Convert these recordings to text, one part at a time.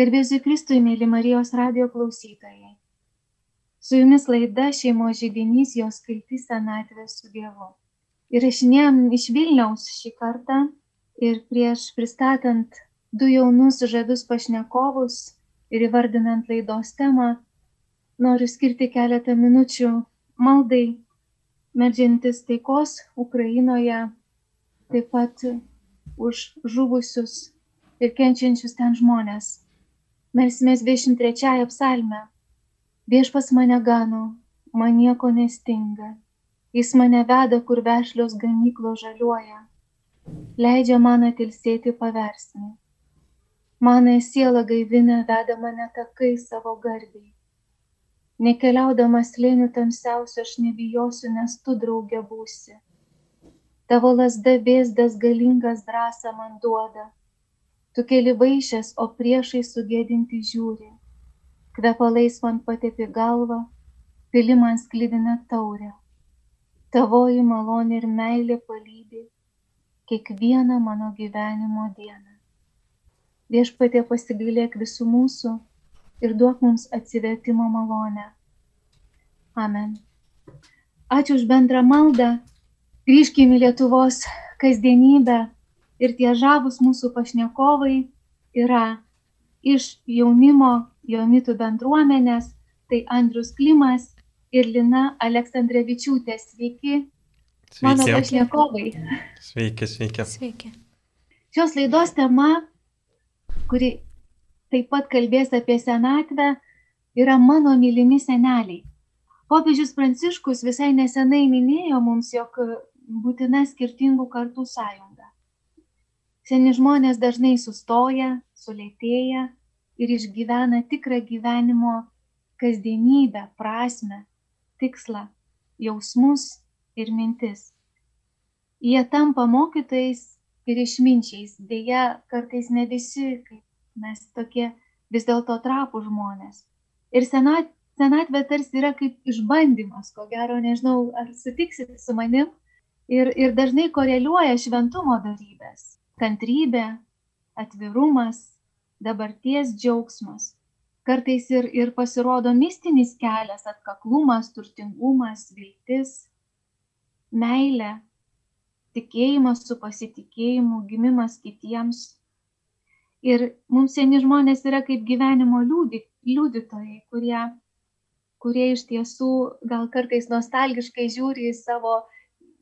Garbėsiu Kristui, mėly Marijos radio klausytojai. Su jumis laida šeimos žydinys jos skaiti senatvė su Dievu. Įrašinėjom iš Vilniaus šį kartą ir prieš pristatant du jaunus žavius pašnekovus ir įvardinant laidos temą, noriu skirti keletą minučių maldai, medžiantis taikos Ukrainoje, taip pat už žuvusius ir kenčiančius ten žmonės. Melsimės 23 psalmę. Viešpas mane gano, man nieko nestinga. Jis mane veda, kur vešlios ganyklo žaliuoja. Leidžia man atilsėti paversmi. Mano siela gaivina veda mane takai savo garbiai. Nekeliaudamas lėnių tamsiausio aš nebijosiu, nes tu draugė būsi. Tavo lasda vėzdas galingas drąsą man duoda Tu keli vaišės, o priešai sugėdinti žiūri. Kvepalais man patepi galvą, pili man sklydina taurę. Tavoji malonė ir meilė palydė kiekvieną mano gyvenimo dieną. Viešpatė pasigailėk visų mūsų ir duok mums atsivertimo malonę. Amen. Ačiū už bendrą maldą. Grįžkime į Lietuvos kasdienybę ir tie žavūs mūsų pašnekovai yra iš jaunimo jaunitų bendruomenės, tai Andrius Klimas ir Lina Aleksandrevičiūtė. Sveiki, sveiki. mano pašnekovai. Sveiki, sveiki. Sveiki. Šios laidos tema, kuri taip pat kalbės apie senatvę, yra mano mylimi seneliai. Popiežius Pranciškus visai nesenai minėjo mums, jog būtina skirtingų kartų sąjunga. Seni žmonės dažnai sustoja, sulėtėja ir išgyvena tikrą gyvenimo kasdienybę, prasme, tikslą, jausmus ir mintis. Jie tampa mokytais ir išminčiais, dėja kartais ne visi, kaip mes tokie vis dėlto trapų žmonės. Ir senat, senatvė tarsi yra kaip išbandymas, ko gero, nežinau, ar sutiksit su manim, ir, ir dažnai koreliuoja šventumo darybės kantrybė, atvirumas, dabarties džiaugsmas. Kartais ir, ir pasirodo mistinis kelias, atkaklumas, turtingumas, viltis, meilė, tikėjimas su pasitikėjimu, gimimas kitiems. Ir mums seni žmonės yra kaip gyvenimo liūdi, liūdytojai, kurie, kurie iš tiesų gal kartais nostalgiškai žiūri į savo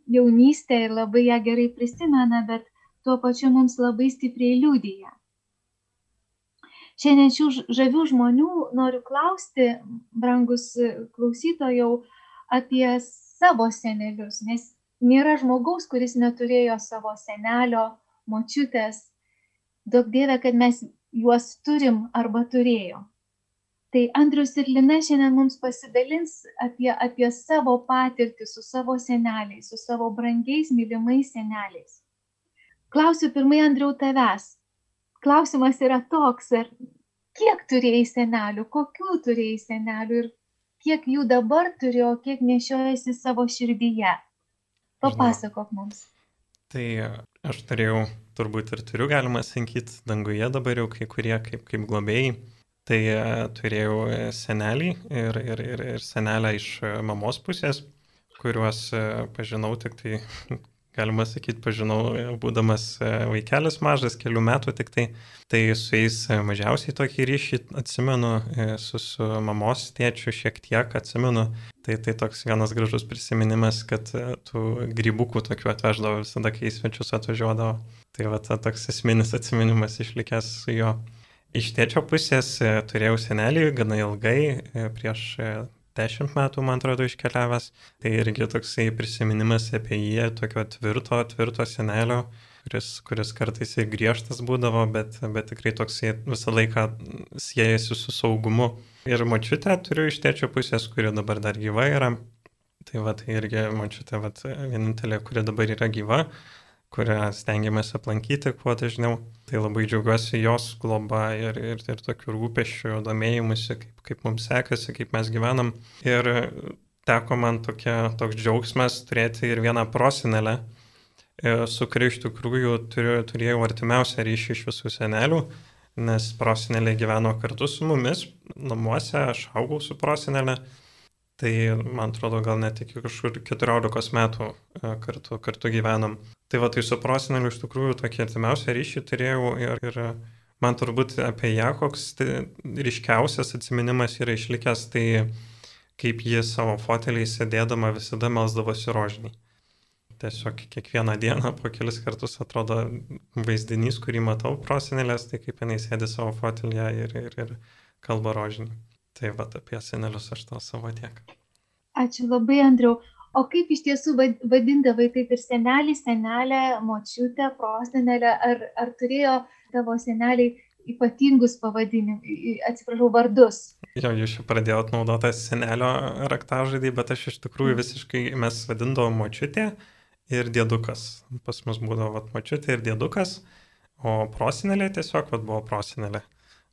jaunystę ir labai ją gerai prisimena, bet tuo pačiu mums labai stipriai liūdija. Šiandien šių žavių žmonių noriu klausti, brangus klausytojau, apie savo senelius, nes nėra žmogaus, kuris neturėjo savo senelio, močiutės. Daug dievė, kad mes juos turim arba turėjom. Tai Andrius ir Lina šiandien mums pasidalins apie, apie savo patirtį su savo seneliais, su savo brangiais, mylimais seneliais. Klausiu pirmai, Andriau, tavęs. Klausimas yra toks, ar kiek turėjai senelių, kokių turėjai senelių ir kiek jų dabar turi, o kiek nešiojasi savo širdyje. Papasakok mums. Tai aš turėjau, turbūt ir turiu, galima sakyti, danguje dabar jau kai kurie kaip, kaip globėjai. Tai e, turėjau senelį ir, ir, ir, ir senelę iš mamos pusės, kuriuos e, pažinau tik tai galima sakyti, pažinau, e, būdamas e, vaikelis mažas, kelių metų tik tai, tai su jais e, mažiausiai tokį ryšį atsimenu, su, su mamos tėčiu šiek tiek atsimenu. Tai, tai toks vienas gražus prisiminimas, kad tų grybukų tokių atveždavo visada, kai į svečius atvažiuodavo. Tai va, ta toks esminis atsiminimas išlikęs su juo. Iš tėčio pusės turėjau senelį gana ilgai, prieš dešimt metų, man atrodo, iškeliavęs. Tai irgi toksai prisiminimas apie jį, tokio tvirto, tvirto senelio, kuris, kuris kartais ir griežtas būdavo, bet, bet tikrai toksai visą laiką siejasi su saugumu. Ir močiutę turiu iš tėčio pusės, kuri dabar dar gyva yra. Tai va, tai irgi močiutė, va, vienintelė, kuri dabar yra gyva kurią stengiamės aplankyti kuo dažniau. Tai labai džiaugiuosi jos globa ir, ir, ir tokių rūpešių, domėjimusi, kaip, kaip mums sekasi, kaip mes gyvenam. Ir teko man tokia, toks džiaugsmas turėti ir vieną prosinelę, e, su kuria iš tikrųjų turiu, turėjau artimiausią ryšį iš visų senelių, nes prosenelė gyveno kartu su mumis namuose, aš augau su prosenelė. Tai man atrodo, gal net iki kažkur 14 metų e, kartu, kartu gyvenam. Tai va, tai su proseneliu iš tikrųjų tokį artimiausią ryšį turėjau ir, ir man turbūt apie ją koks tai ryškiausias atminimas yra išlikęs, tai kaip ji savo foteliai sėdėdama visada melsdavosi rožiniai tiesiog kiekvieną dieną po kelis kartus atrodo vaizdinys, kurį matau prosenelės, tai kaip jinai sėdi savo fotelėje ir, ir, ir kalba rožinį. Tai va apie senelius aš to savo tiek. Ačiū labai, Andriau. O kaip iš tiesų vadindavai taip ir senelį, senelę, močiutę, prosenelę, ar, ar turėjo tavo seneliai ypatingus pavadinimus, atsiprašau, vardus? Jo, jūs jau pradėjote naudoti senelio raktažodį, bet aš iš tikrųjų mm. visiškai mes vadindavom močiutė, ir dėdukas. Pas mus būdavo vat, mačiutė ir dėdukas, o prosinelė tiesiog vat, buvo prosinelė.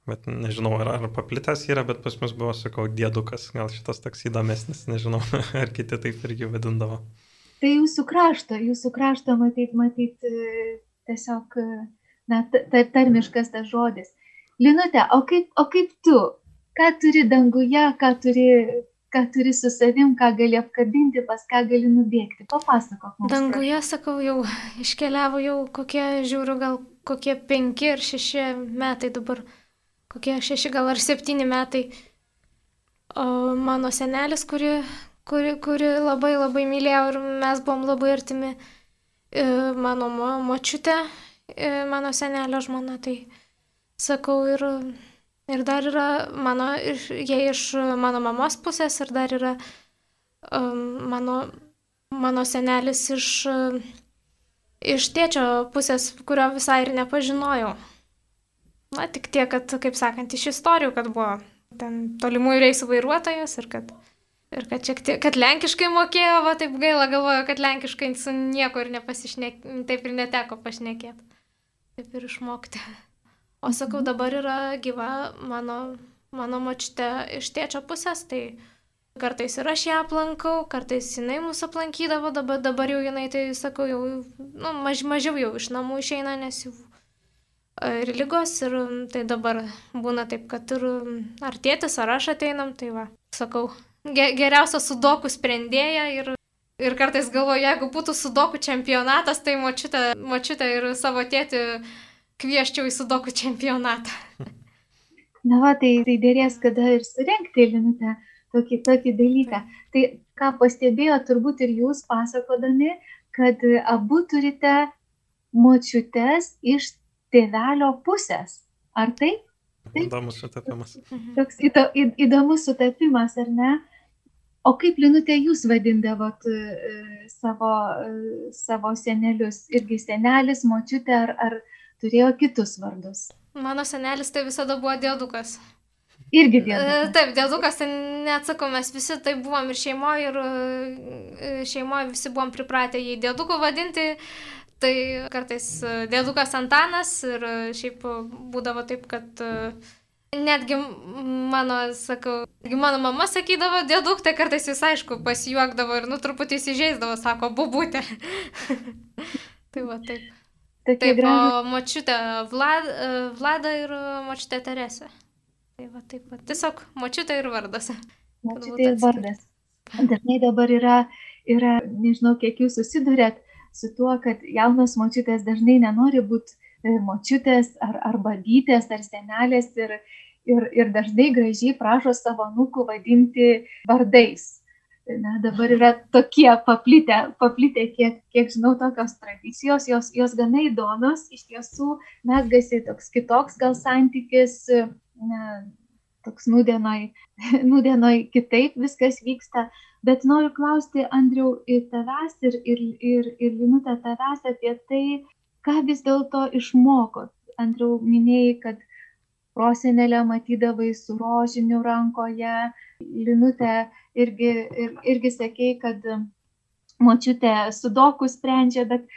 Bet nežinau, ar, ar paplitęs yra, bet pas mus buvo, sakau, dėdukas. Gal šitas toks įdomesnis, nežinau, ar kiti taip irgi vadindavo. Tai jūsų krašto, jūsų krašto matyt, matyt, tiesiog, na, tarmiškas tas žodis. Linute, o kaip, o kaip tu? Ką turi danguje, ką turi ką turi su savim, ką gali apkabinti, pas ką gali nubėgti. Papasakok mums. Danguje, sakau, jau iškeliavo jau kokie, žiūriu, gal kokie penki ar šeši metai dabar, kokie šeši gal ar septyni metai. O mano senelis, kuri, kuri, kuri labai labai mylėjo ir mes buvom labai artimi, e, mano močiutė, e, mano senelio žmona, tai sakau ir Ir dar yra mano, jie iš mano mamos pusės ir dar yra um, mano, mano senelis iš, iš tėčio pusės, kurio visai ir nepažinojau. Na, tik tiek, kad, kaip sakant, iš istorijų, kad buvo ten tolimųjų reisų vairuotojas ir kad, ir kad, tiek, kad lenkiškai mokėjo, va taip gaila galvoju, kad lenkiškai su nieko ir nepasišnek, taip ir neteko pašnekėti. Taip ir išmokti. O sakau, dabar yra gyva mano, mano močiute iš tėčio pusės, tai kartais ir aš ją aplankau, kartais jinai mūsų aplankydavo, dabar, dabar jau jinai, tai sakau, jau nu, maž, mažiau jau iš namų išeina, nes jau ir lygos, ir tai dabar būna taip, kad ir ar tėtis, ar aš ateinam, tai va, sakau, ge, geriausia sudokų sprendėja ir Ir kartais galvoju, jeigu būtų sudokų čempionatas, tai močiutė, močiutė ir savo tėtį kvieščiau į sudokų čempionatą. Na, va, tai, tai dėrės kada ir surenkti, Linutė, tokį, tokį dalyką. Tai ką pastebėjo turbūt ir jūs pasakodami, kad abu turite močiutes iš tėvelio pusės. Ar taip? taip? Įdomus sutapimas. Toks įdo, įdomus sutapimas, ar ne? O kaip Linutė jūs vadindavot uh, savo, uh, savo senelius? Irgi senelis, močiutė ar, ar, turėjo kitus vardus. Mano senelis tai visada buvo dėdukas. Irgi dėdukas. E, taip, dėdukas, tai neatsakau, mes visi taip buvom ir šeimoje, ir e, šeimoje visi buvom pripratę jį dėduku vadinti. Tai kartais e, dėdukas Antanas ir šiaip būdavo taip, kad netgi mano, sakau, mano mama sakydavo dėduk, tai kartais jis aišku pasijuokdavo ir nu truputį įsižeisdavo, sako, bubutė. tai va taip. Tokie taip, gražus. o močiutė Vlad, e, Vlada ir močiutė Teresė. Tai va, taip pat. Tiesiog močiutė ir vardas. Močiutė ir vardas. Dažnai dabar yra, yra, nežinau, kiek jūs susidurėt su tuo, kad jaunos močiutės dažnai nenori būti e, močiutės ar, ar babytės ar senelės ir, ir, ir dažnai gražiai prašo savo nukų vadinti vardais. Na, dabar yra tokie paplitę, paplitę kiek, kiek žinau, tokios tradicijos, jos, jos gana įdomios, iš tiesų mesgasi toks kitoks gal santykis, na, toks nudienoj, nudienoj kitaip viskas vyksta, bet noriu klausti, Andriau, ir tavęs, ir, ir, ir, ir Linutė tavęs apie tai, ką vis dėlto išmokot. Andriau, minėjai, kad prosenelę matydavai su rožiniu rankoje, Linutė irgi, ir, irgi sakei, kad močiutė sudoku sprendžia, bet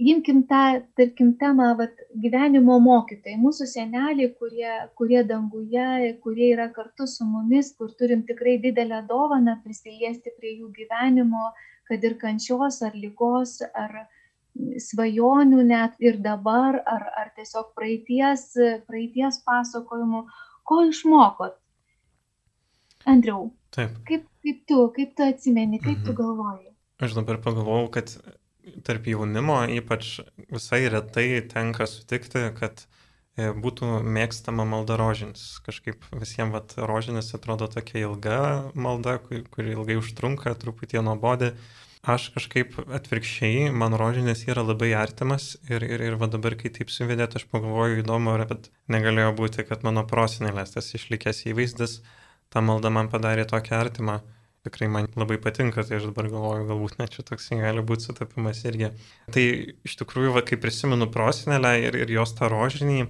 imkim tą, tarkim, temą vat, gyvenimo mokytojai, mūsų seneliai, kurie, kurie danguje, kurie yra kartu su mumis, kur turim tikrai didelę dovaną prisiliesti prie jų gyvenimo, kad ir kančios ar lygos, ar, svajonių net ir dabar, ar, ar tiesiog praeities, praeities pasakojimų, ko išmokot? Andriau, Taip. Kaip, kaip tu, kaip tu atsimeni, kaip mhm. tu galvoji? Aš dabar pagalvojau, kad tarp jaunimo ypač visai retai tenka sutikti, kad e, būtų mėgstama malda rožinis. Kažkaip visiems vat, rožinis atrodo tokia ilga malda, kuri, kuri ilgai užtrunka, truputį nuobodė. Aš kažkaip atvirkščiai, man rožinės yra labai artimas ir, ir, ir va dabar, kai taip suvedėt, aš pagalvoju įdomu, bet negalėjo būti, kad mano prosinėlės tas išlikęs įvaizdis, ta malda man padarė tokią artimą tikrai man labai patinka, tai aš dabar galvoju, galbūt net čia toks gali būti sutapimas irgi. Tai iš tikrųjų, va, kai prisimenu prosinelę ir, ir jos tą rožinį,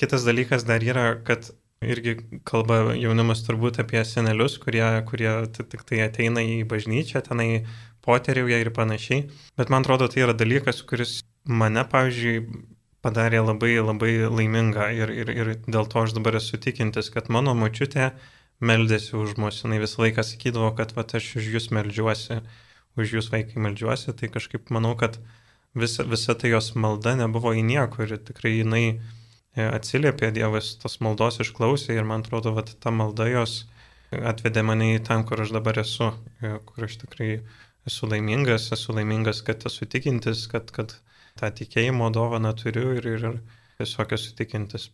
kitas dalykas dar yra, kad irgi kalba jaunimas turbūt apie senelius, kurie, kurie tik tai ateina į bažnyčią, tenai poteriauja ir panašiai. Bet man atrodo, tai yra dalykas, kuris mane, pavyzdžiui, padarė labai labai laimingą ir, ir, ir dėl to aš dabar esu tikintis, kad mano mačiutė meldėsi už mus, jinai visą laiką sakydavo, kad va, aš už jūs meldžiuosi, už jūs vaikai meldžiuosi, tai kažkaip manau, kad visa, visa tai jos malda nebuvo į niekur ir tikrai jinai e, atsiliepė, Dievas tos maldos išklausė. Ir man atrodo, kad ta malda jos atvedė mane į ten, kur aš dabar esu, e, kur aš tikrai esu laimingas, esu laimingas, kad esu tikintis, kad, kad tą tikėjimo dovaną turiu ir, ir, ir tiesiog esu tikintis.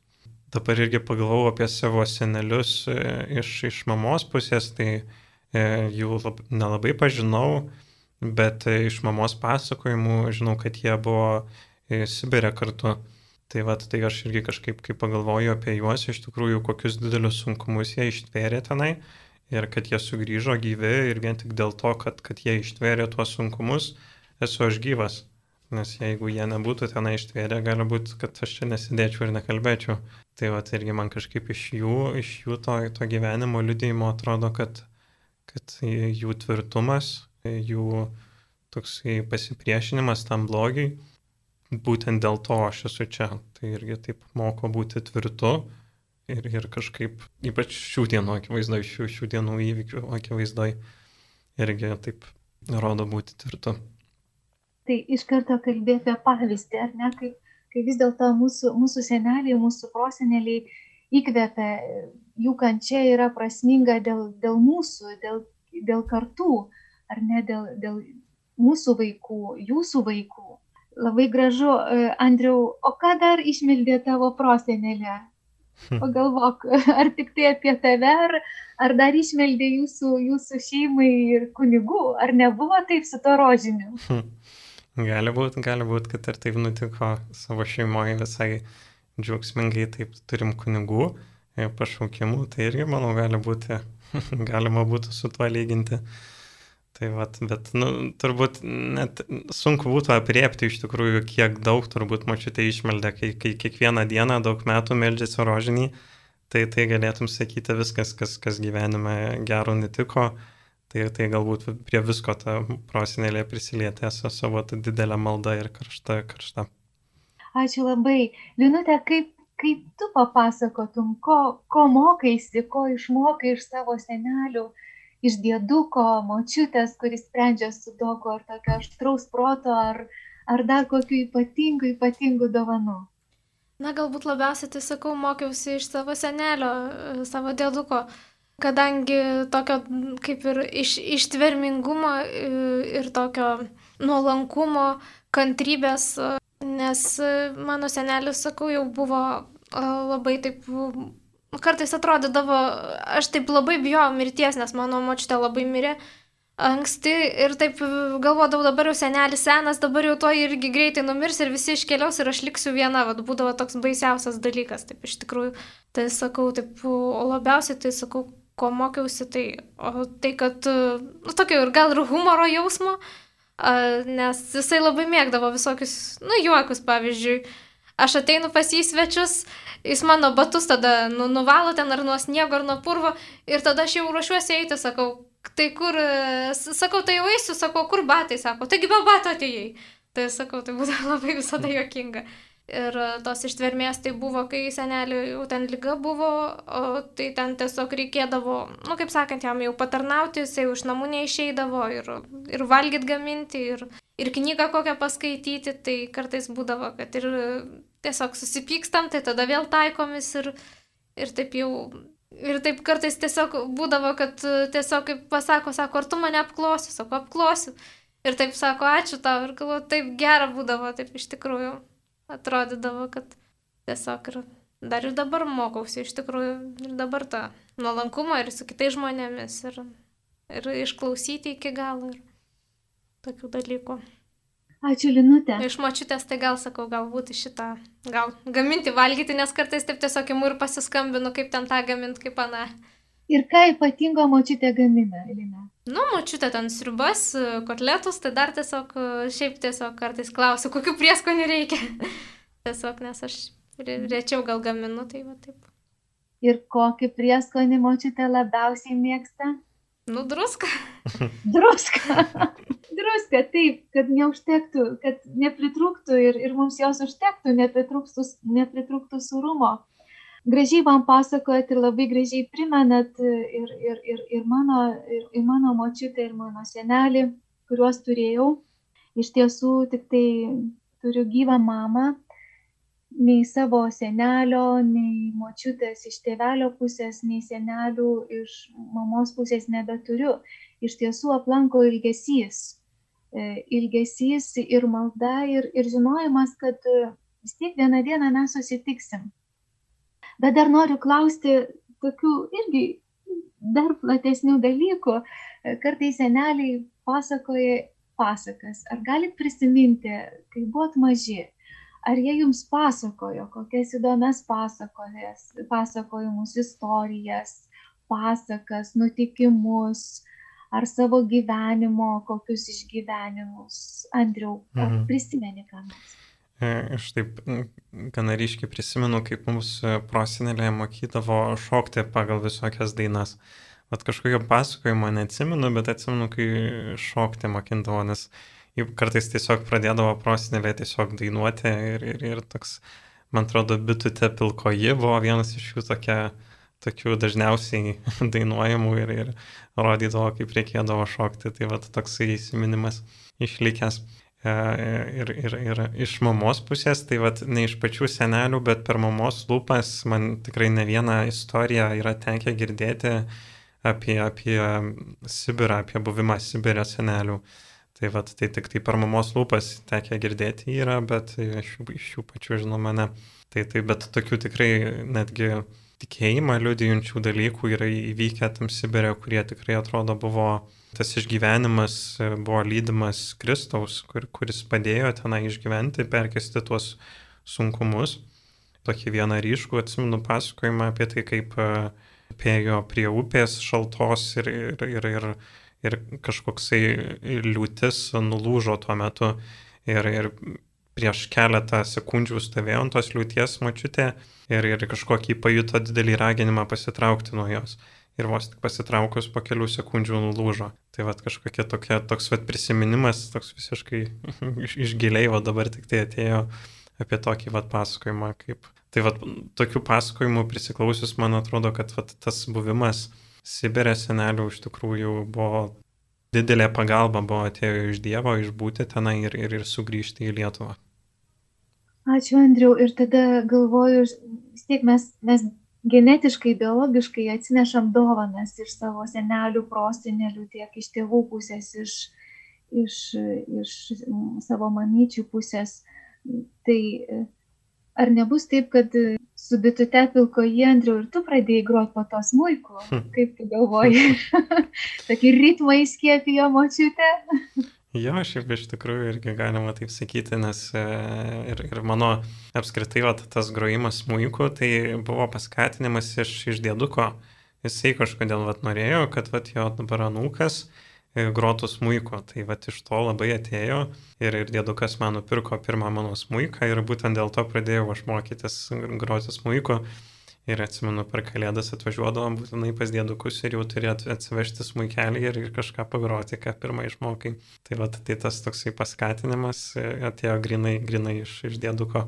Dabar irgi pagalvojau apie savo senelius e, iš, iš mamos pusės, tai e, jų lab, nelabai pažinau, bet e, iš mamos pasakojimų žinau, kad jie buvo Sibirė kartu. Tai va, tai aš irgi kažkaip, kai pagalvoju apie juos, iš tikrųjų, kokius didelius sunkumus jie ištvėrė tenai ir kad jie sugrįžo gyvi ir vien tik dėl to, kad, kad jie ištvėrė tuos sunkumus, esu aš gyvas. Nes jeigu jie nebūtų tenai ištvėrę, gali būti, kad aš čia nesidėčiau ir nekalbėčiau. Tai va, irgi man kažkaip iš jų, iš jų to, to gyvenimo liudėjimo atrodo, kad, kad jų tvirtumas, jų toksai pasipriešinimas tam blogiui, būtent dėl to aš esu čia. Tai irgi taip moko būti tvirtu ir, ir kažkaip, ypač šių dienų akivaizdoj, šių, šių dienų įvykių akivaizdoj, irgi taip rodo būti tvirtu. Tai iš karto kalbėti apie pavyzdį, ar ne, kaip kai vis dėlto mūsų, mūsų seneliai, mūsų proseneliai įkvepia, jų kančia yra prasminga dėl, dėl mūsų, dėl, dėl kartų, ar ne dėl, dėl mūsų vaikų, jūsų vaikų. Labai gražu, e, Andriau, o ką dar išmeldė tavo prosenelė? Hm. Pagalvok, ar tik tai apie tave, ar, ar dar išmeldė jūsų, jūsų šeimai ir kunigų, ar nebuvo taip su to rožiniu? Gali būti, gali būti, kad ir taip nutiko savo šeimoje visai džiaugsmingai, taip turim kunigų e, pašaukimų, tai irgi, manau, gali būti, galima būtų su tuo lyginti. Tai vat, bet, nu, turbūt net sunku būtų apriepti iš tikrųjų, kiek daug turbūt mačiute išmeldė, kai, kai kiekvieną dieną daug metų meldžiasi rožinį, tai tai galėtum sakyti viskas, kas, kas gyvenime gero nutiko Tai, tai galbūt prie visko ta prosinėlė prisilietė su savo didelę maldą ir karšta, karšta. Ačiū labai. Linutė, kaip, kaip tu papasakotum, ko, ko mokaisi, ko išmokai iš savo senelių, iš dėduko, močiutės, kuris sprendžia su dogu, ar tokio aštraus proto, ar, ar dar kokiu ypatingu, ypatingu dovanu? Na, galbūt labiausiai tai sakau, mokiausi iš savo senelio, savo dėduko kadangi tokio kaip ir iš, ištvermingumo ir tokio nuolankumo, kantrybės, nes mano senelis, sakau, jau buvo labai taip, kartais atrodydavo, aš taip labai bijojau mirties, nes mano močiutė labai mirė anksti ir taip galvodavau, dabar jau senelis senas, dabar jau to irgi greitai numirs ir visi iškeliaus ir aš liksiu viena, vad būdavo toks baisiausias dalykas, taip iš tikrųjų, tai sakau, taip, o labiausiai tai sakau, ko mokiausi, tai, o, tai kad, nu, tokio ir gal ir humoro jausmo, nes jisai labai mėgdavo visokius, nu, juokus, pavyzdžiui. Aš ateinu pas jį svečius, jis mano batus tada nu, nuvalo ten ar nuo sniego, ar nuo purvo ir tada aš jau ruošiuosi eiti, sakau, tai kur, sakau, tai jau eisiu, sakau, kur batai, sako, taigi be bato atėjai. Tai sakau, tai būtų labai visada juokinga. Ir tos ištvermės tai buvo, kai senelį jau ten lyga buvo, o tai ten tiesiog reikėdavo, nu kaip sakant, jam jau patarnauti, jisai už namų neišeidavo ir, ir valgyt gaminti, ir, ir knygą kokią paskaityti, tai kartais būdavo, kad ir tiesiog susipykstam, tai tada vėl taikomis ir, ir taip jau Ir taip kartais tiesiog būdavo, kad tiesiog kaip pasako, sako, ar tu mane apklosiu, sako, apklosiu. Ir taip sako, ačiū tau. Ir galvoju, taip gera būdavo, taip iš tikrųjų atrodydavo, kad tiesiog ir dar ir dabar mokausi iš tikrųjų ir dabar tą nuolankumą ir su kitais žmonėmis ir, ir išklausyti iki galo ir tokių dalykų. Ačiū, Linutė. Iš močiutės tai gal sakau, galbūt šitą, gal gaminti, valgyti, nes kartais taip tiesiog imu ir pasiskambinu, kaip ten tą gaminti, kaip ana. Ir ką ypatingo močiutė gamina, Elina? Nu, močiutė ten sriubas, kotletus, tai dar tiesiog, šiaip tiesiog kartais klausiu, kokiu prieskoniu reikia. tiesiog, nes aš rečiau gal gaminu, tai va taip. Ir kokį prieskonį močiutė labiausiai mėgsta? Nu, druska. druska. druska, taip, kad neužtektų, kad nepritrūktų ir, ir mums jos užtektų, nepritrūktų, nepritrūktų surumo gražiai man pasakojat ir labai gražiai primenat ir, ir, ir, ir, mano, ir, ir mano močiutę, ir mano senelį, kuriuos turėjau. Iš tiesų tik tai turiu gyvą mamą, nei savo senelio, nei močiutės iš tėvelio pusės, nei senelių iš mamos pusės nebeturiu. Iš tiesų aplanko ilgesys. E, ilgesys ir malda ir, ir žinojimas, kad vis tiek vieną dieną mes susitiksim Bet dar noriu klausti tokių irgi dar platesnių dalykų. Kartais seneliai pasakoja pasakas. Ar galit prisiminti, kai buvot maži, ar jie jums pasakojo kokias įdomias pasakojas, pasakojimus, istorijas, pasakas, nutikimus, ar savo gyvenimo kokius išgyvenimus. Andriau, ar mhm. prisimeni ką nors? E, aš taip gana ryškiai prisimenu, kaip mums e, prosinelė mokydavo šokti pagal visokias dainas. Vat kažkokio pasakojimo neatsimenu, bet atsimenu, kai šokti mokindavo, nes kartais tiesiog pradėdavo prosinelė tiesiog dainuoti ir, ir, ir toks, man atrodo, bitutė pilkoji buvo vienas iš jų tokia, tokių dažniausiai dainuojamų ir, ir rodydavo, kaip reikėdavo šokti. Tai va toksai įsiminimas išlikęs. E, ir, ir, ir iš mamos pusės, tai vad ne iš pačių senelių, bet per mamos lūpas man tikrai ne vieną istoriją yra tekę girdėti apie, apie Sibirą, apie buvimą Sibirė senelių. Tai vad tai tik tai per mamos lūpas tekę girdėti yra, bet iš iš jų pačių žinoma ne. Tai tai, bet tokių tikrai netgi tikėjimą liudijančių dalykų yra įvykę tam Sibirė, kurie tikrai atrodo buvo tas išgyvenimas buvo lydimas Kristaus, kur, kuris padėjo tenai išgyventi, perkesti tuos sunkumus. Tokį vieną ryškų atsimenu pasakojimą apie tai, kaip e, pėjo prie upės šaltos ir, ir, ir, ir, ir kažkoksai liūtis nulūžo tuo metu. Ir, ir prieš keletą sekundžių stovėjo ant tos liūties mačiutė ir, ir kažkokį pajuto didelį raginimą pasitraukti nuo jos ir vos tik pasitraukus po kelių sekundžių nulūžo. Tai vad kažkokia tokia, toks vad prisiminimas, toks visiškai iš, iš giliai, o dabar tik tai atėjo apie tokį vad pasakojimą, kaip. Tai vad tokių pasakojimų prisiklausius, man atrodo, kad vat, tas buvimas Sibirė senelių iš tikrųjų buvo didelė pagalba, buvo atėjo iš Dievo išbūti tenai ir, ir, ir sugrįžti į Lietuvą. Ačiū, Andriu. Ir tada galvoju, vis tiek mes, mes genetiškai, biologiškai atsinešam dovanas iš savo senelių, prosenelių, tiek iš tėvų pusės, iš, iš, iš savo mamyčių pusės. Tai ar nebus taip, kad su bitute pilkoje, Andriu, ir tu pradėjai groti po tos muiku? Hm. Kaip tu galvoji? Tokį ritmą įskėpijo močiutę? Jo, šiaip iš tikrųjų irgi galima taip sakyti, nes e, ir, ir mano apskritai va, tas grojimas muiku, tai buvo paskatinimas iš, iš dėduko. Jisai kažkodėl vat, norėjo, kad vat, jo dabar anūkas e, grotų smuiko. Tai vat, iš to labai atėjo ir, ir dėdukas man nupirko pirmą mano smuiką ir būtent dėl to pradėjau aš mokytis groti smuiko. Ir atsimenu, per kalėdas atvažiuodavom būtinai pas dėdukus ir jau turėtų atsivežti smūkelį ir, kažką pagroti, ką pirmą išmokai. Tai va, tai tas toksai paskatinimas e, atėjo grinai, grinai iš, iš dėduko.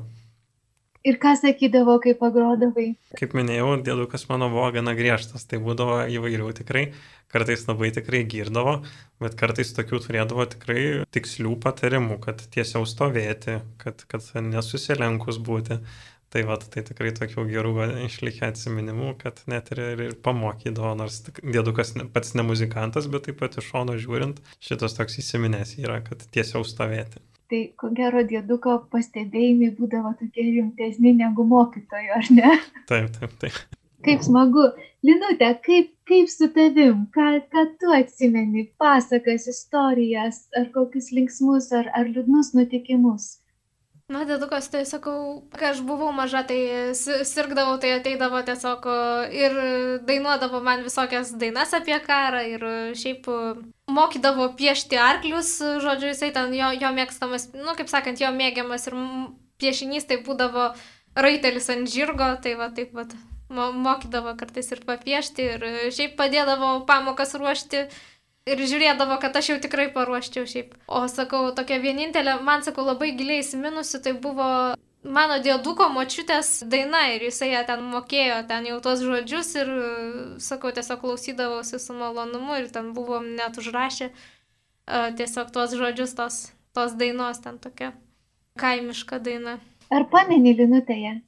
Ir ką sakydavo, kai pagrodavai? Kaip minėjau, dėdukas mano buvo gana griežtas, tai būdavo įvairių tikrai, kartais labai tikrai girdavo, bet kartais tokių turėdavo tikrai tikslių patarimų, kad tiesiau stovėti, kad, kad nesusilenkus būti. Tai va, tai tikrai tokių gerų išlikę atsiminimų, kad net ir, ir, ir pamokydavo, nors dėdukas pats ne muzikantas, bet taip pat iš šono žiūrint, šitas toks įsiminęs yra, kad tiesiau stovėti tai ko gero dėduko pastebėjimai būdavo tokie rimtesni negu mokytojo, ar ne? Taip, taip, taip. Kaip smagu. Linute, kaip, kaip su tavim, ką, ką tu atsimeni, pasakas, istorijas, ar kokius linksmus, ar, ar liūdnus nutikimus? Na, dėdukas, tai sakau, kai aš buvau maža, tai sirgdavau, tai ateidavo tiesiog ir dainuodavo man visokias dainas apie karą ir šiaip mokydavo piešti arklius, žodžiu, jisai ten jo, jo mėgstamas, nu, kaip sakant, jo mėgiamas ir piešinys tai būdavo raitelis ant žirgo, tai va taip pat mokydavo kartais ir papiešti ir šiaip padėdavo pamokas ruošti ir žiūrėdavo, kad aš jau tikrai paruoščiau šiaip. O sakau, tokia vienintelė, man sakau, labai giliai įsiminusi, tai buvo mano dėduko močiutės daina ir jisai ją ten mokėjo, ten jau tos žodžius ir, sakau, tiesiog klausydavosi su malonumu ir ten buvom net užrašę uh, tiesiog tuos žodžius tos, tos dainos, ten tokia kaimiška daina. Ar pameni Linutėje?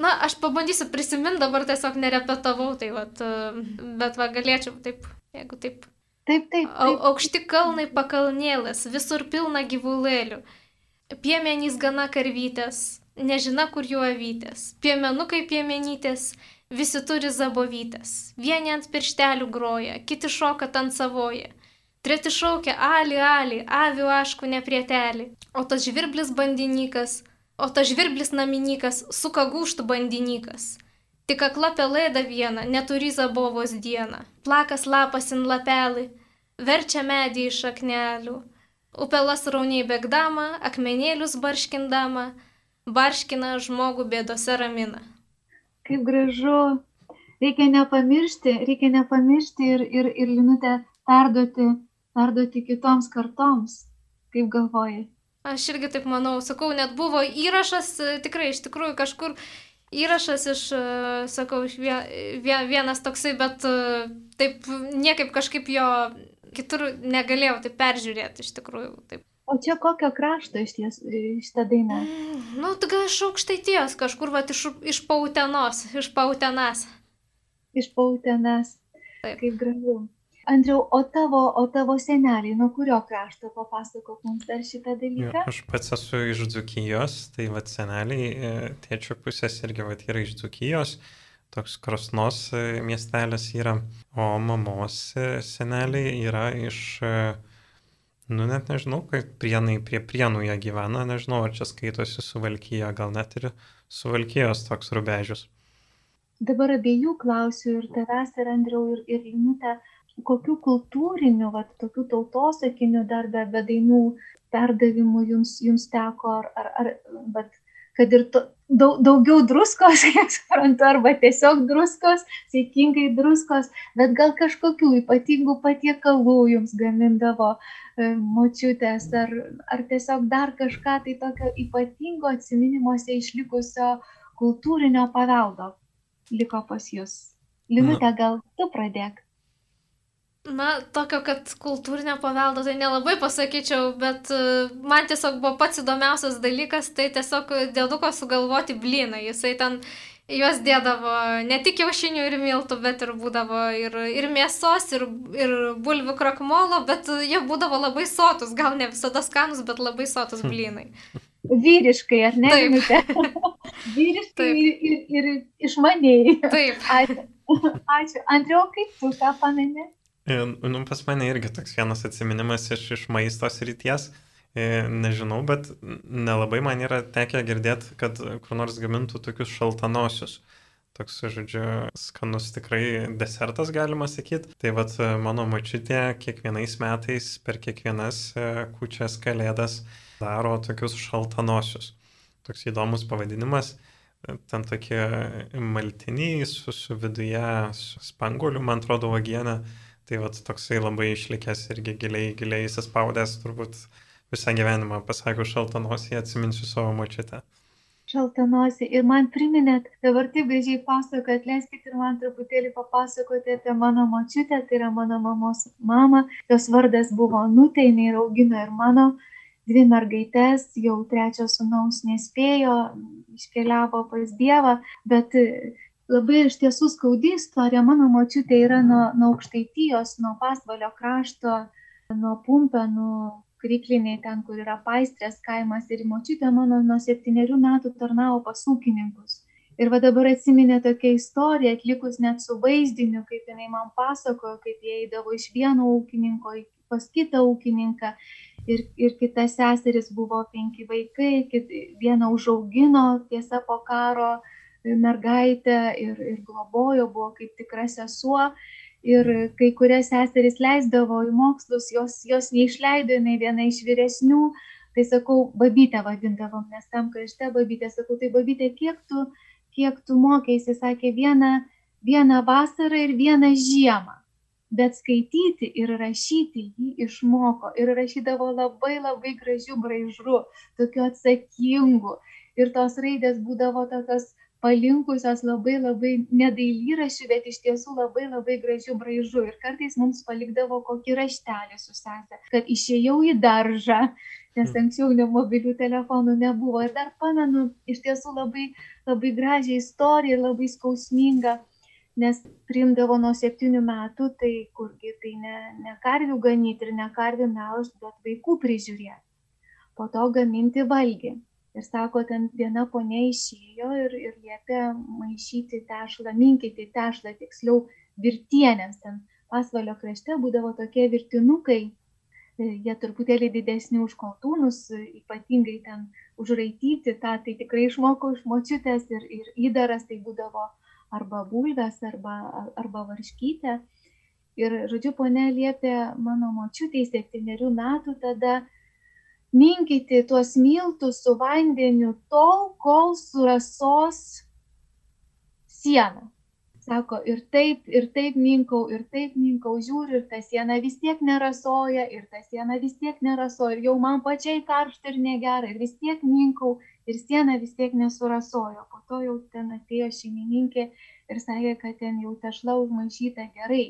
Na, aš pabandysiu prisiminti, dabar tiesiog nerepetavau, tai vat, bet va galėčiau taip, jeigu taip Taip, taip. taip. Aukšti kalnai pakalnėlės, visur pilna gyvulėlių. Piemenys gana karvytės, nežina, kur jų avytės. Piemenukai piemenytės, visi turi zabovytės. Vieni ant pirštelių groja, kiti šoka ant savoje. Treti šaukia, ali, ali, avių ašku neprietelį. O tas žvirblis bandinykas, o tas žvirblis naminykas, suka gūštų bandinykas. Tik akla pelėda viena, neturi zabovos dieną. Plakas lapas in lapelį, verčia medį iš aknelių. Upelas rauniai bėgdama, akmenėlius barškindama, barškina žmogų bėdose ramina. Kaip gražu. Reikia nepamiršti, reikia nepamiršti ir, ir, ir linutę perduoti, perduoti kitoms kartoms. Kaip galvoji? Aš irgi taip manau, sakau, net buvo įrašas, tikrai iš tikrųjų kažkur įrašas iš, e, sakau, iš vienas toksai, bet e, taip niekaip kažkaip jo kitur negalėjau taip peržiūrėti iš tikrųjų. Taip. O čia kokio krašto iš ties šitą dainą? Mm, nu, tai iš aukštaities, kažkur va iš, iš pautenos, iš pautenas. Iš pautenas. Taip. Kaip gražu. Andriau, o tavo, o tavo seneliai, nuo kurio krašto papasakok mums dar šitą dalyką? Ja, aš pats esu iš Dzukijos, tai vad seneliai, e, tėčio pusės irgi vad yra iš Dzukijos, toks Krosnos e, miestelis yra, o mamos e, seneliai yra iš, nu net nežinau, kaip prienai prie prienų jie gyvena, nežinau, ar čia skaitosi su Valkyja, gal net ir su Valkyjos toks rubežius. Dabar abiejų klausiu ir tavęs, ir Andriau, ir, ir Linutę kokių kultūrinių, vat, tokių tautosakinių dar be, be dainų perdavimų jums, jums teko, ar, ar, ar bet, kad ir to, daug, daugiau druskos, kaip suprantu, arba tiesiog druskos, sėkmingai druskos, bet gal kažkokių ypatingų patiekalų jums gamindavo e, močiutės, ar, ar tiesiog dar kažką tai tokio ypatingo atsiminimuose išlikusio kultūrinio paveldo liko pas jūs. Linutė, gal tu pradėk? Na, tokio, kad kultūrinio paveldo tai nelabai pasakyčiau, bet uh, man tiesiog buvo pats įdomiausias dalykas, tai tiesiog dėduko sugalvoti blyną. Jisai ten juos dėdavo ne tik kiaušinių ir miltų, bet ir būdavo ir, ir mėsos, ir, ir bulvių krakmolo, bet jie būdavo labai sotus, gal ne visada skanus, bet labai sotus blynai. Vyriškai, ar ne? Taip. Vyriškai Taip. Ir, ir, ir išmaniai. Taip. Ačiū. Ačiū. Andriu, kaip tu ką pameni? Nu, pas mane irgi toks vienas atsiminimas iš, iš maisto srities. Nežinau, bet nelabai man yra tekę girdėti, kad kur nors gamintų tokius šaltanosius. Toks, žodžiu, skanus tikrai desertas, galima sakyti. Tai vad mano mačiutė kiekvienais metais per kiekvienas kučias kalėdas daro tokius šaltanosius. Toks įdomus pavadinimas ten tokie maltiniai su, su viduje, su spanguoliu, man atrodo, vagienė. Tai vat toksai labai išlikęs irgi giliai, giliai įsispaudęs, turbūt visą gyvenimą, pasakau šaltą nosį, atsiminsiu savo močiutę. šaltanosi. Ir man priminėt, dabar taip gražiai pasakojat, leiskit ir man truputėlį papasakoti apie mano močiutę, tai yra mano mamos mama. Jos vardas buvo Nutė, jinai augino ir mano dvi mergaitės, jau trečio sunaus nespėjo, iškeliavo pas Dievą, bet labai iš tiesų skaudi istorija. Mano močiutė yra nuo, nuo aukštaitijos, nuo pasvalio krašto, nuo pumpenų krikliniai ten, kur yra paistrės kaimas ir močiutė mano nuo septyniarių metų tarnavo pas ūkininkus. Ir va dabar atsiminė tokia istorija, atlikus net su vaizdiniu, kaip jinai man pasakojo, kaip jie eidavo iš vieno ūkininko pas kitą ūkininką. Ir, ir kita seseris buvo penki vaikai, kit, vieną užaugino tiesa po karo mergaitę ir, ir globojo, buvo kaip tikra sesuo ir kai kurias seseris leisdavo į mokslus, jos, jos neišleido, jinai viena iš vyresnių, tai sakau, babytę vadindavom, nes tam krašte babytė, sakau, tai babytė, kiek tu, kiek tu mokėsi, sakė, vieną, vieną vasarą ir vieną žiemą. Bet skaityti ir rašyti jį išmoko ir rašydavo labai labai gražių braižų, tokiu atsakingu. Ir tos raidės būdavo tokios palinkusios labai labai nedailyraščių, bet iš tiesų labai labai gražių braižų. Ir kartais mums palikdavo kokį raštelį su sesė, kad išėjau į daržą, nes hmm. anksčiau ne mobilių telefonų nebuvo. Ir dar pamenu, iš tiesų labai, labai gražią istoriją, labai skausmingą, nes priimdavo nuo septynių metų, tai kurgi tai ne, ne karvių ganyti ir ne karvių melžti, bet vaikų prižiūrėti. Po to gaminti valgį. Ir sako, ten viena ponė išėjo ir, ir liepė maišyti tešlą, minkyti tešlą, tiksliau virtienėms. Ten pasvalio krašte būdavo tokie virtinukai, e, jie truputėlį didesni už koltūnus, ypatingai ten užraityti, tą tai tikrai išmokau iš močiutės ir, ir įdaras tai būdavo arba bulves, arba, arba varškytė. Ir, žodžiu, ponė liepė mano močiutė septyniarių metų tada minkyti tuos miltus su vandeniu tol, kol surasos siena. Sako, ir taip, ir taip minkau, ir taip minkau, žiūriu, ir ta siena vis tiek nerasoja, ir ta siena vis tiek nerasoja, ir jau man pačiai karšta ir negera, ir vis tiek minkau, ir siena vis tiek nesurasojo. Po to jau ten atėjo šeimininkė ir sakė, kad ten jau tešla užmaišyta gerai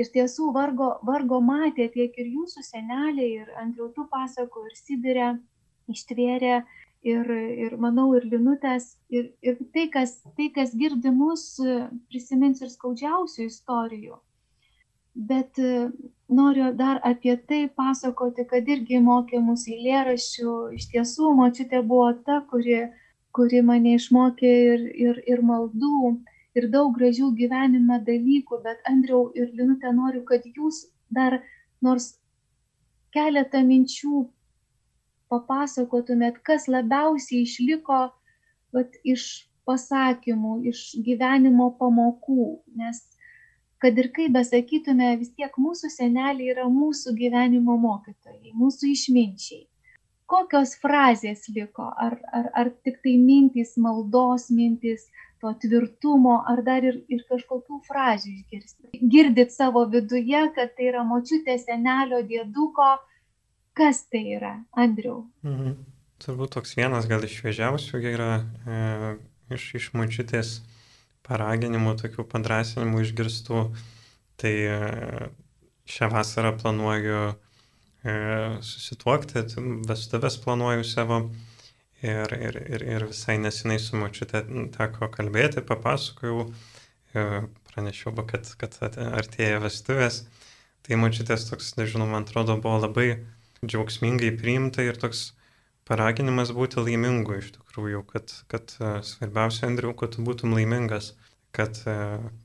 iš tiesų vargo, vargo matė tiek ir jūsų seneliai, ir Andriautų pasako, ir Sibirė ištvėrė, ir, ir manau, ir Linutės, ir, ir tai, kas, tai, kas girdi mus, prisimins ir skaudžiausių istorijų. Bet noriu dar apie tai pasakoti, kad irgi mokė mūsų eilėraščių. Iš tiesų, močiutė buvo ta, kuri, kuri mane išmokė ir, ir, ir maldų, ir daug gražių gyvenime dalykų, bet Andriau ir Linutė noriu, kad jūs dar nors keletą minčių papasakotumėt, kas labiausiai išliko vat, iš pasakymų, iš gyvenimo pamokų, nes kad ir kaip besakytume, vis tiek mūsų seneliai yra mūsų gyvenimo mokytojai, mūsų išminčiai. Kokios frazės liko, ar, ar, ar tik tai mintys, maldos mintys, to tvirtumo, ar dar ir, ir kažkokių frazių išgirsti. Girdit savo viduje, kad tai yra močiutė, senelio, dėduko. Kas tai yra, Andriau? Mhm. Turbūt toks vienas gal iš šviežiausių yra e, iš, iš močiutės paraginimų, tokių padrasinimų išgirstų. Tai e, šią vasarą planuoju e, susituokti, vestuvės planuoju savo. Ir, ir, ir, ir visai nesinai su mačiute teko kalbėti, papasakojau, e, pranešiau, kad, kad artėja vestuvės. Tai mačiutės toks, nežinau, man atrodo, buvo labai džiaugsmingai priimta ir toks paraginimas būti laimingu iš tikrųjų, kad, kad e, svarbiausia, Andriu, kad tu būtum laimingas, kad, e,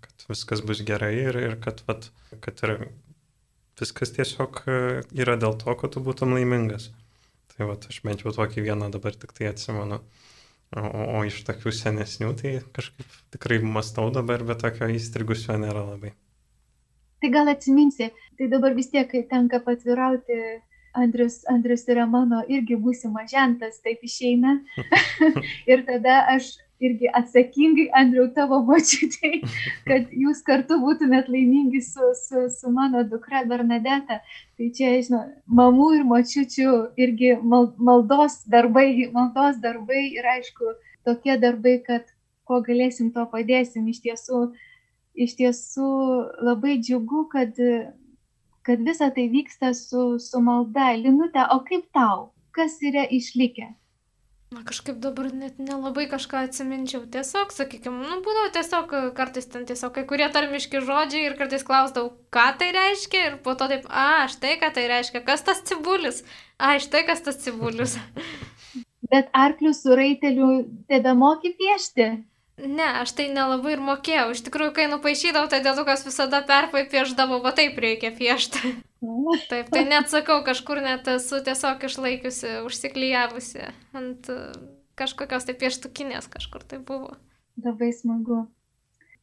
kad viskas bus gerai ir, ir kad, vat, kad ir viskas tiesiog yra dėl to, kad tu būtum laimingas. Tai va, aš bent jau tokį vieną dabar tik tai atsimenu. O, o iš tokių senesnių tai kažkaip tikrai mastau dabar, bet tokio įstrigusio nėra labai. Tai gal atsiminsi, tai dabar vis tiek tenka patvirauti, Andrius, Andrius yra mano irgi būsimas žentas, taip išeina. ir tada aš irgi atsakingai, Andriu, tavo močiutei, kad jūs kartu būtumėt laimingi su, su, su mano dukra Bernadeta. Tai čia, žinau, mamų ir močiučių irgi maldos darbai, maldos darbai ir aišku, tokie darbai, kad ko galėsim, to padėsim. Iš tiesų, iš tiesų labai džiugu, kad, kad visa tai vyksta su, su malda. Linute, o kaip tau? Kas yra išlikę? Na kažkaip dabar net nelabai kažką atsiminčiau. Tiesiog, sakykime, nu, būdavo tiesiog kartais ten tiesiog kai kurie tarmiški žodžiai ir kartais klausdavau, ką tai reiškia ir po to taip, a, štai ką tai reiškia, kas tas cibulis, a, štai kas tas cibulis. Bet arklių su raiteliu tebe moki piešti? Ne, aš tai nelabai ir mokėjau. Iš tikrųjų, kai nupaišydavau, tai dėdukas visada perpaipiešdavo, va taip reikia piešti. Taip, tai net sakau, kažkur net esu tiesiog išlaikiusi, užsiklyjavusi ant e, kažkokios tai pieštukinės kažkur tai buvo. Labai smagu.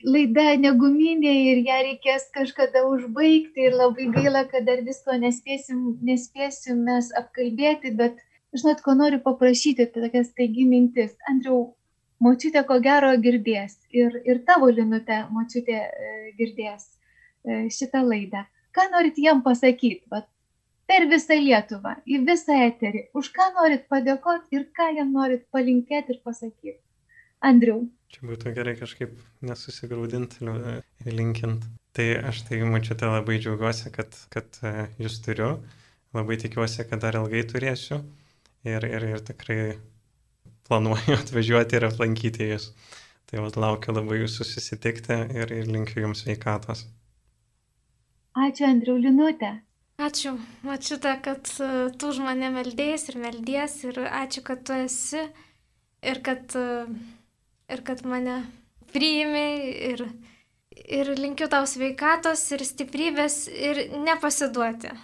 Laida neguminė ir ją reikės kažkada užbaigti ir labai gaila, kad dar visko nespėsim, nespėsim mes apkalbėti, bet žinot, ko noriu paprašyti, tai tokia staigi mintis. Andriau, močiutė ko gero girdės ir, ir tavo linutė močiutė e, girdės e, šitą laidą. Ką norit jiem pasakyti? Vat, per visą Lietuvą, į visą eterį. Už ką norit padėkoti ir ką jiem norit palinkėti ir pasakyti. Andriu. Čia būtų gerai kažkaip nesusigaudinti, linkint. Tai aš tai mačiute labai džiaugiuosi, kad, kad e, jūs turiu. Labai tikiuosi, kad dar ilgai turėsiu. Ir, ir, ir tikrai planuoju atvažiuoti ir aplankyti jūs. Tai vat, laukiu labai jūsų susitikti ir, ir linkiu jums sveikatos. Ačiū, Andriu Linutė. Ačiū, ačiū ta, kad e, tu už mane meldės ir meldies ir ačiū, kad tu esi ir kad, e, ir kad mane priimi ir, ir linkiu tau sveikatos ir stiprybės ir nepasiduoti.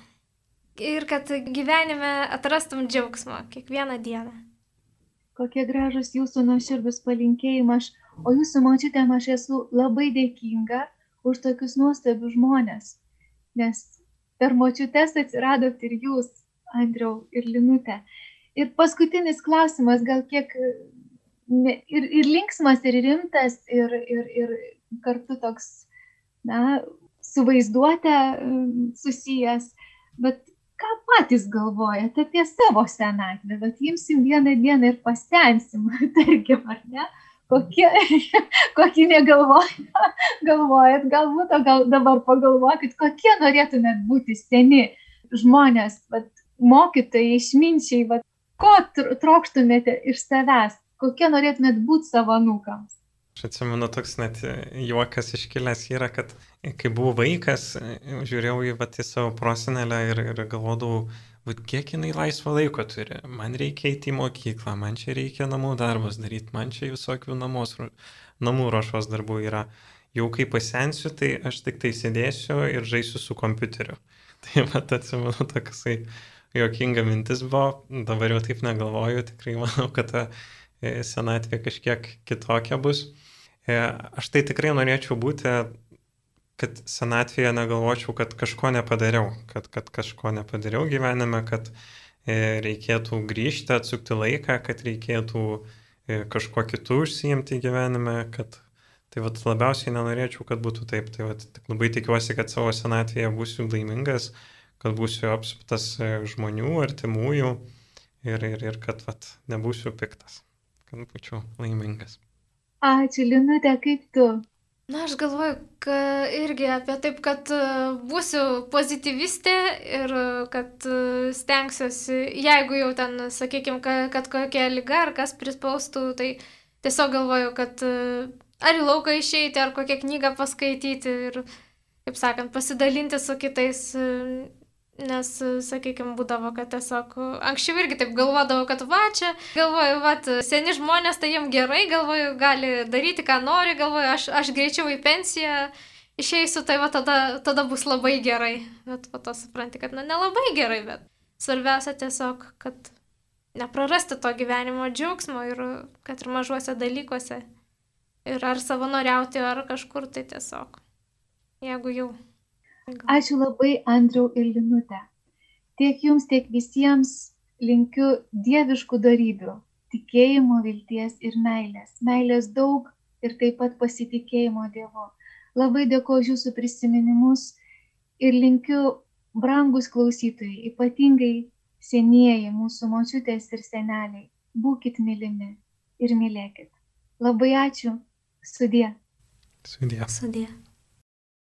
Ir kad gyvenime atrastum džiaugsmo kiekvieną dieną kokie gražus jūsų nuoširdus palinkėjimas, o jūsų močiutėm aš esu labai dėkinga už tokius nuostabius žmonės, nes per močiutes atsiradot ir jūs, Andriau ir Linutė. Ir paskutinis klausimas, gal kiek ne, ir, ir linksmas, ir rimtas, ir, ir, ir kartu toks, na, su vaizduotė susijęs, bet ką patys galvojat apie savo senatvę, bet imsim vieną dieną ir pasensim, tarkim, ar ne? Kokie, kokie negalvojat, galvojat, galbūt, o gal dabar pagalvokit, kokie norėtumėt būti seni žmonės, vat, mokytojai, išminčiai, vat, ko trokštumėte iš savęs, kokie norėtumėt būti savo nukams. Aš atsimenu, toks net juokas iškilęs yra, kad kai buvau vaikas, žiūrėjau į, vat, į savo prosenelę ir, ir galvodavau, vat, kiek jinai laisvo laiko turi. Man reikia eiti į mokyklą, man čia reikia namų darbus daryti, man čia visokių namos, namų ruošos darbų yra. Jau kai pasensiu, tai aš tik tai sėdėsiu ir žaisiu su kompiuteriu. Tai vat atsimenu, toksai juokinga mintis buvo, dabar jau taip negalvoju, tikrai manau, kad ta e, senatvė kažkiek kitokia bus. E, aš tai tikrai norėčiau būti, kad senatvėje negalvočiau, kad kažko nepadariau, kad, kad kažko nepadariau gyvenime, kad e, reikėtų grįžti, atsukti laiką, kad reikėtų e, kažkuo kitų užsiimti gyvenime, kad tai vat, labiausiai nenorėčiau, kad būtų taip. Tai vat, labai tikiuosi, kad savo senatvėje būsiu laimingas, kad būsiu apsuptas žmonių, artimųjų ir, ir, ir kad vat, nebūsiu piktas, kad būčiau laimingas. Ačiū, Linutė, kaip tu? Na, aš galvoju, kad irgi apie taip, kad e, būsiu pozityvistė ir e, kad e, stengsiuosi, jeigu jau ten, sakykime, kad, kad kokia lyga ar kas prispaustų, tai tiesiog galvoju, kad ar į lauką išeiti, ar kokią knygą paskaityti ir, kaip sakant, pasidalinti su kitais Nes, sakykime, būdavo, kad tiesiog anksčiau irgi taip galvodavau, kad va čia, galvoju, va, seni žmonės, tai jiems gerai, galvoju, gali daryti, ką nori, galvoju, aš, aš greičiau į pensiją išeisiu, tai va tada, tada bus labai gerai. Bet po to supranti, kad, na, nelabai gerai, bet svarbiausia tiesiog, kad neprarasti to gyvenimo džiaugsmo ir kad ir mažuose dalykuose. Ir ar savanoriauti, ar kažkur tai tiesiog. Jeigu jau Ačiū labai, Andriau ir Linutė. Tiek jums, tiek visiems linkiu dieviškų darybių - tikėjimo, vilties ir meilės. Meilės daug ir taip pat pasitikėjimo Dievu. Labai dėkoju jūsų prisiminimus ir linkiu, brangus klausytojai, ypatingai senieji mūsų močiutės ir seneliai, būkite mylimi ir mylėkit. Labai ačiū. Sudie. Sudie. Sudie.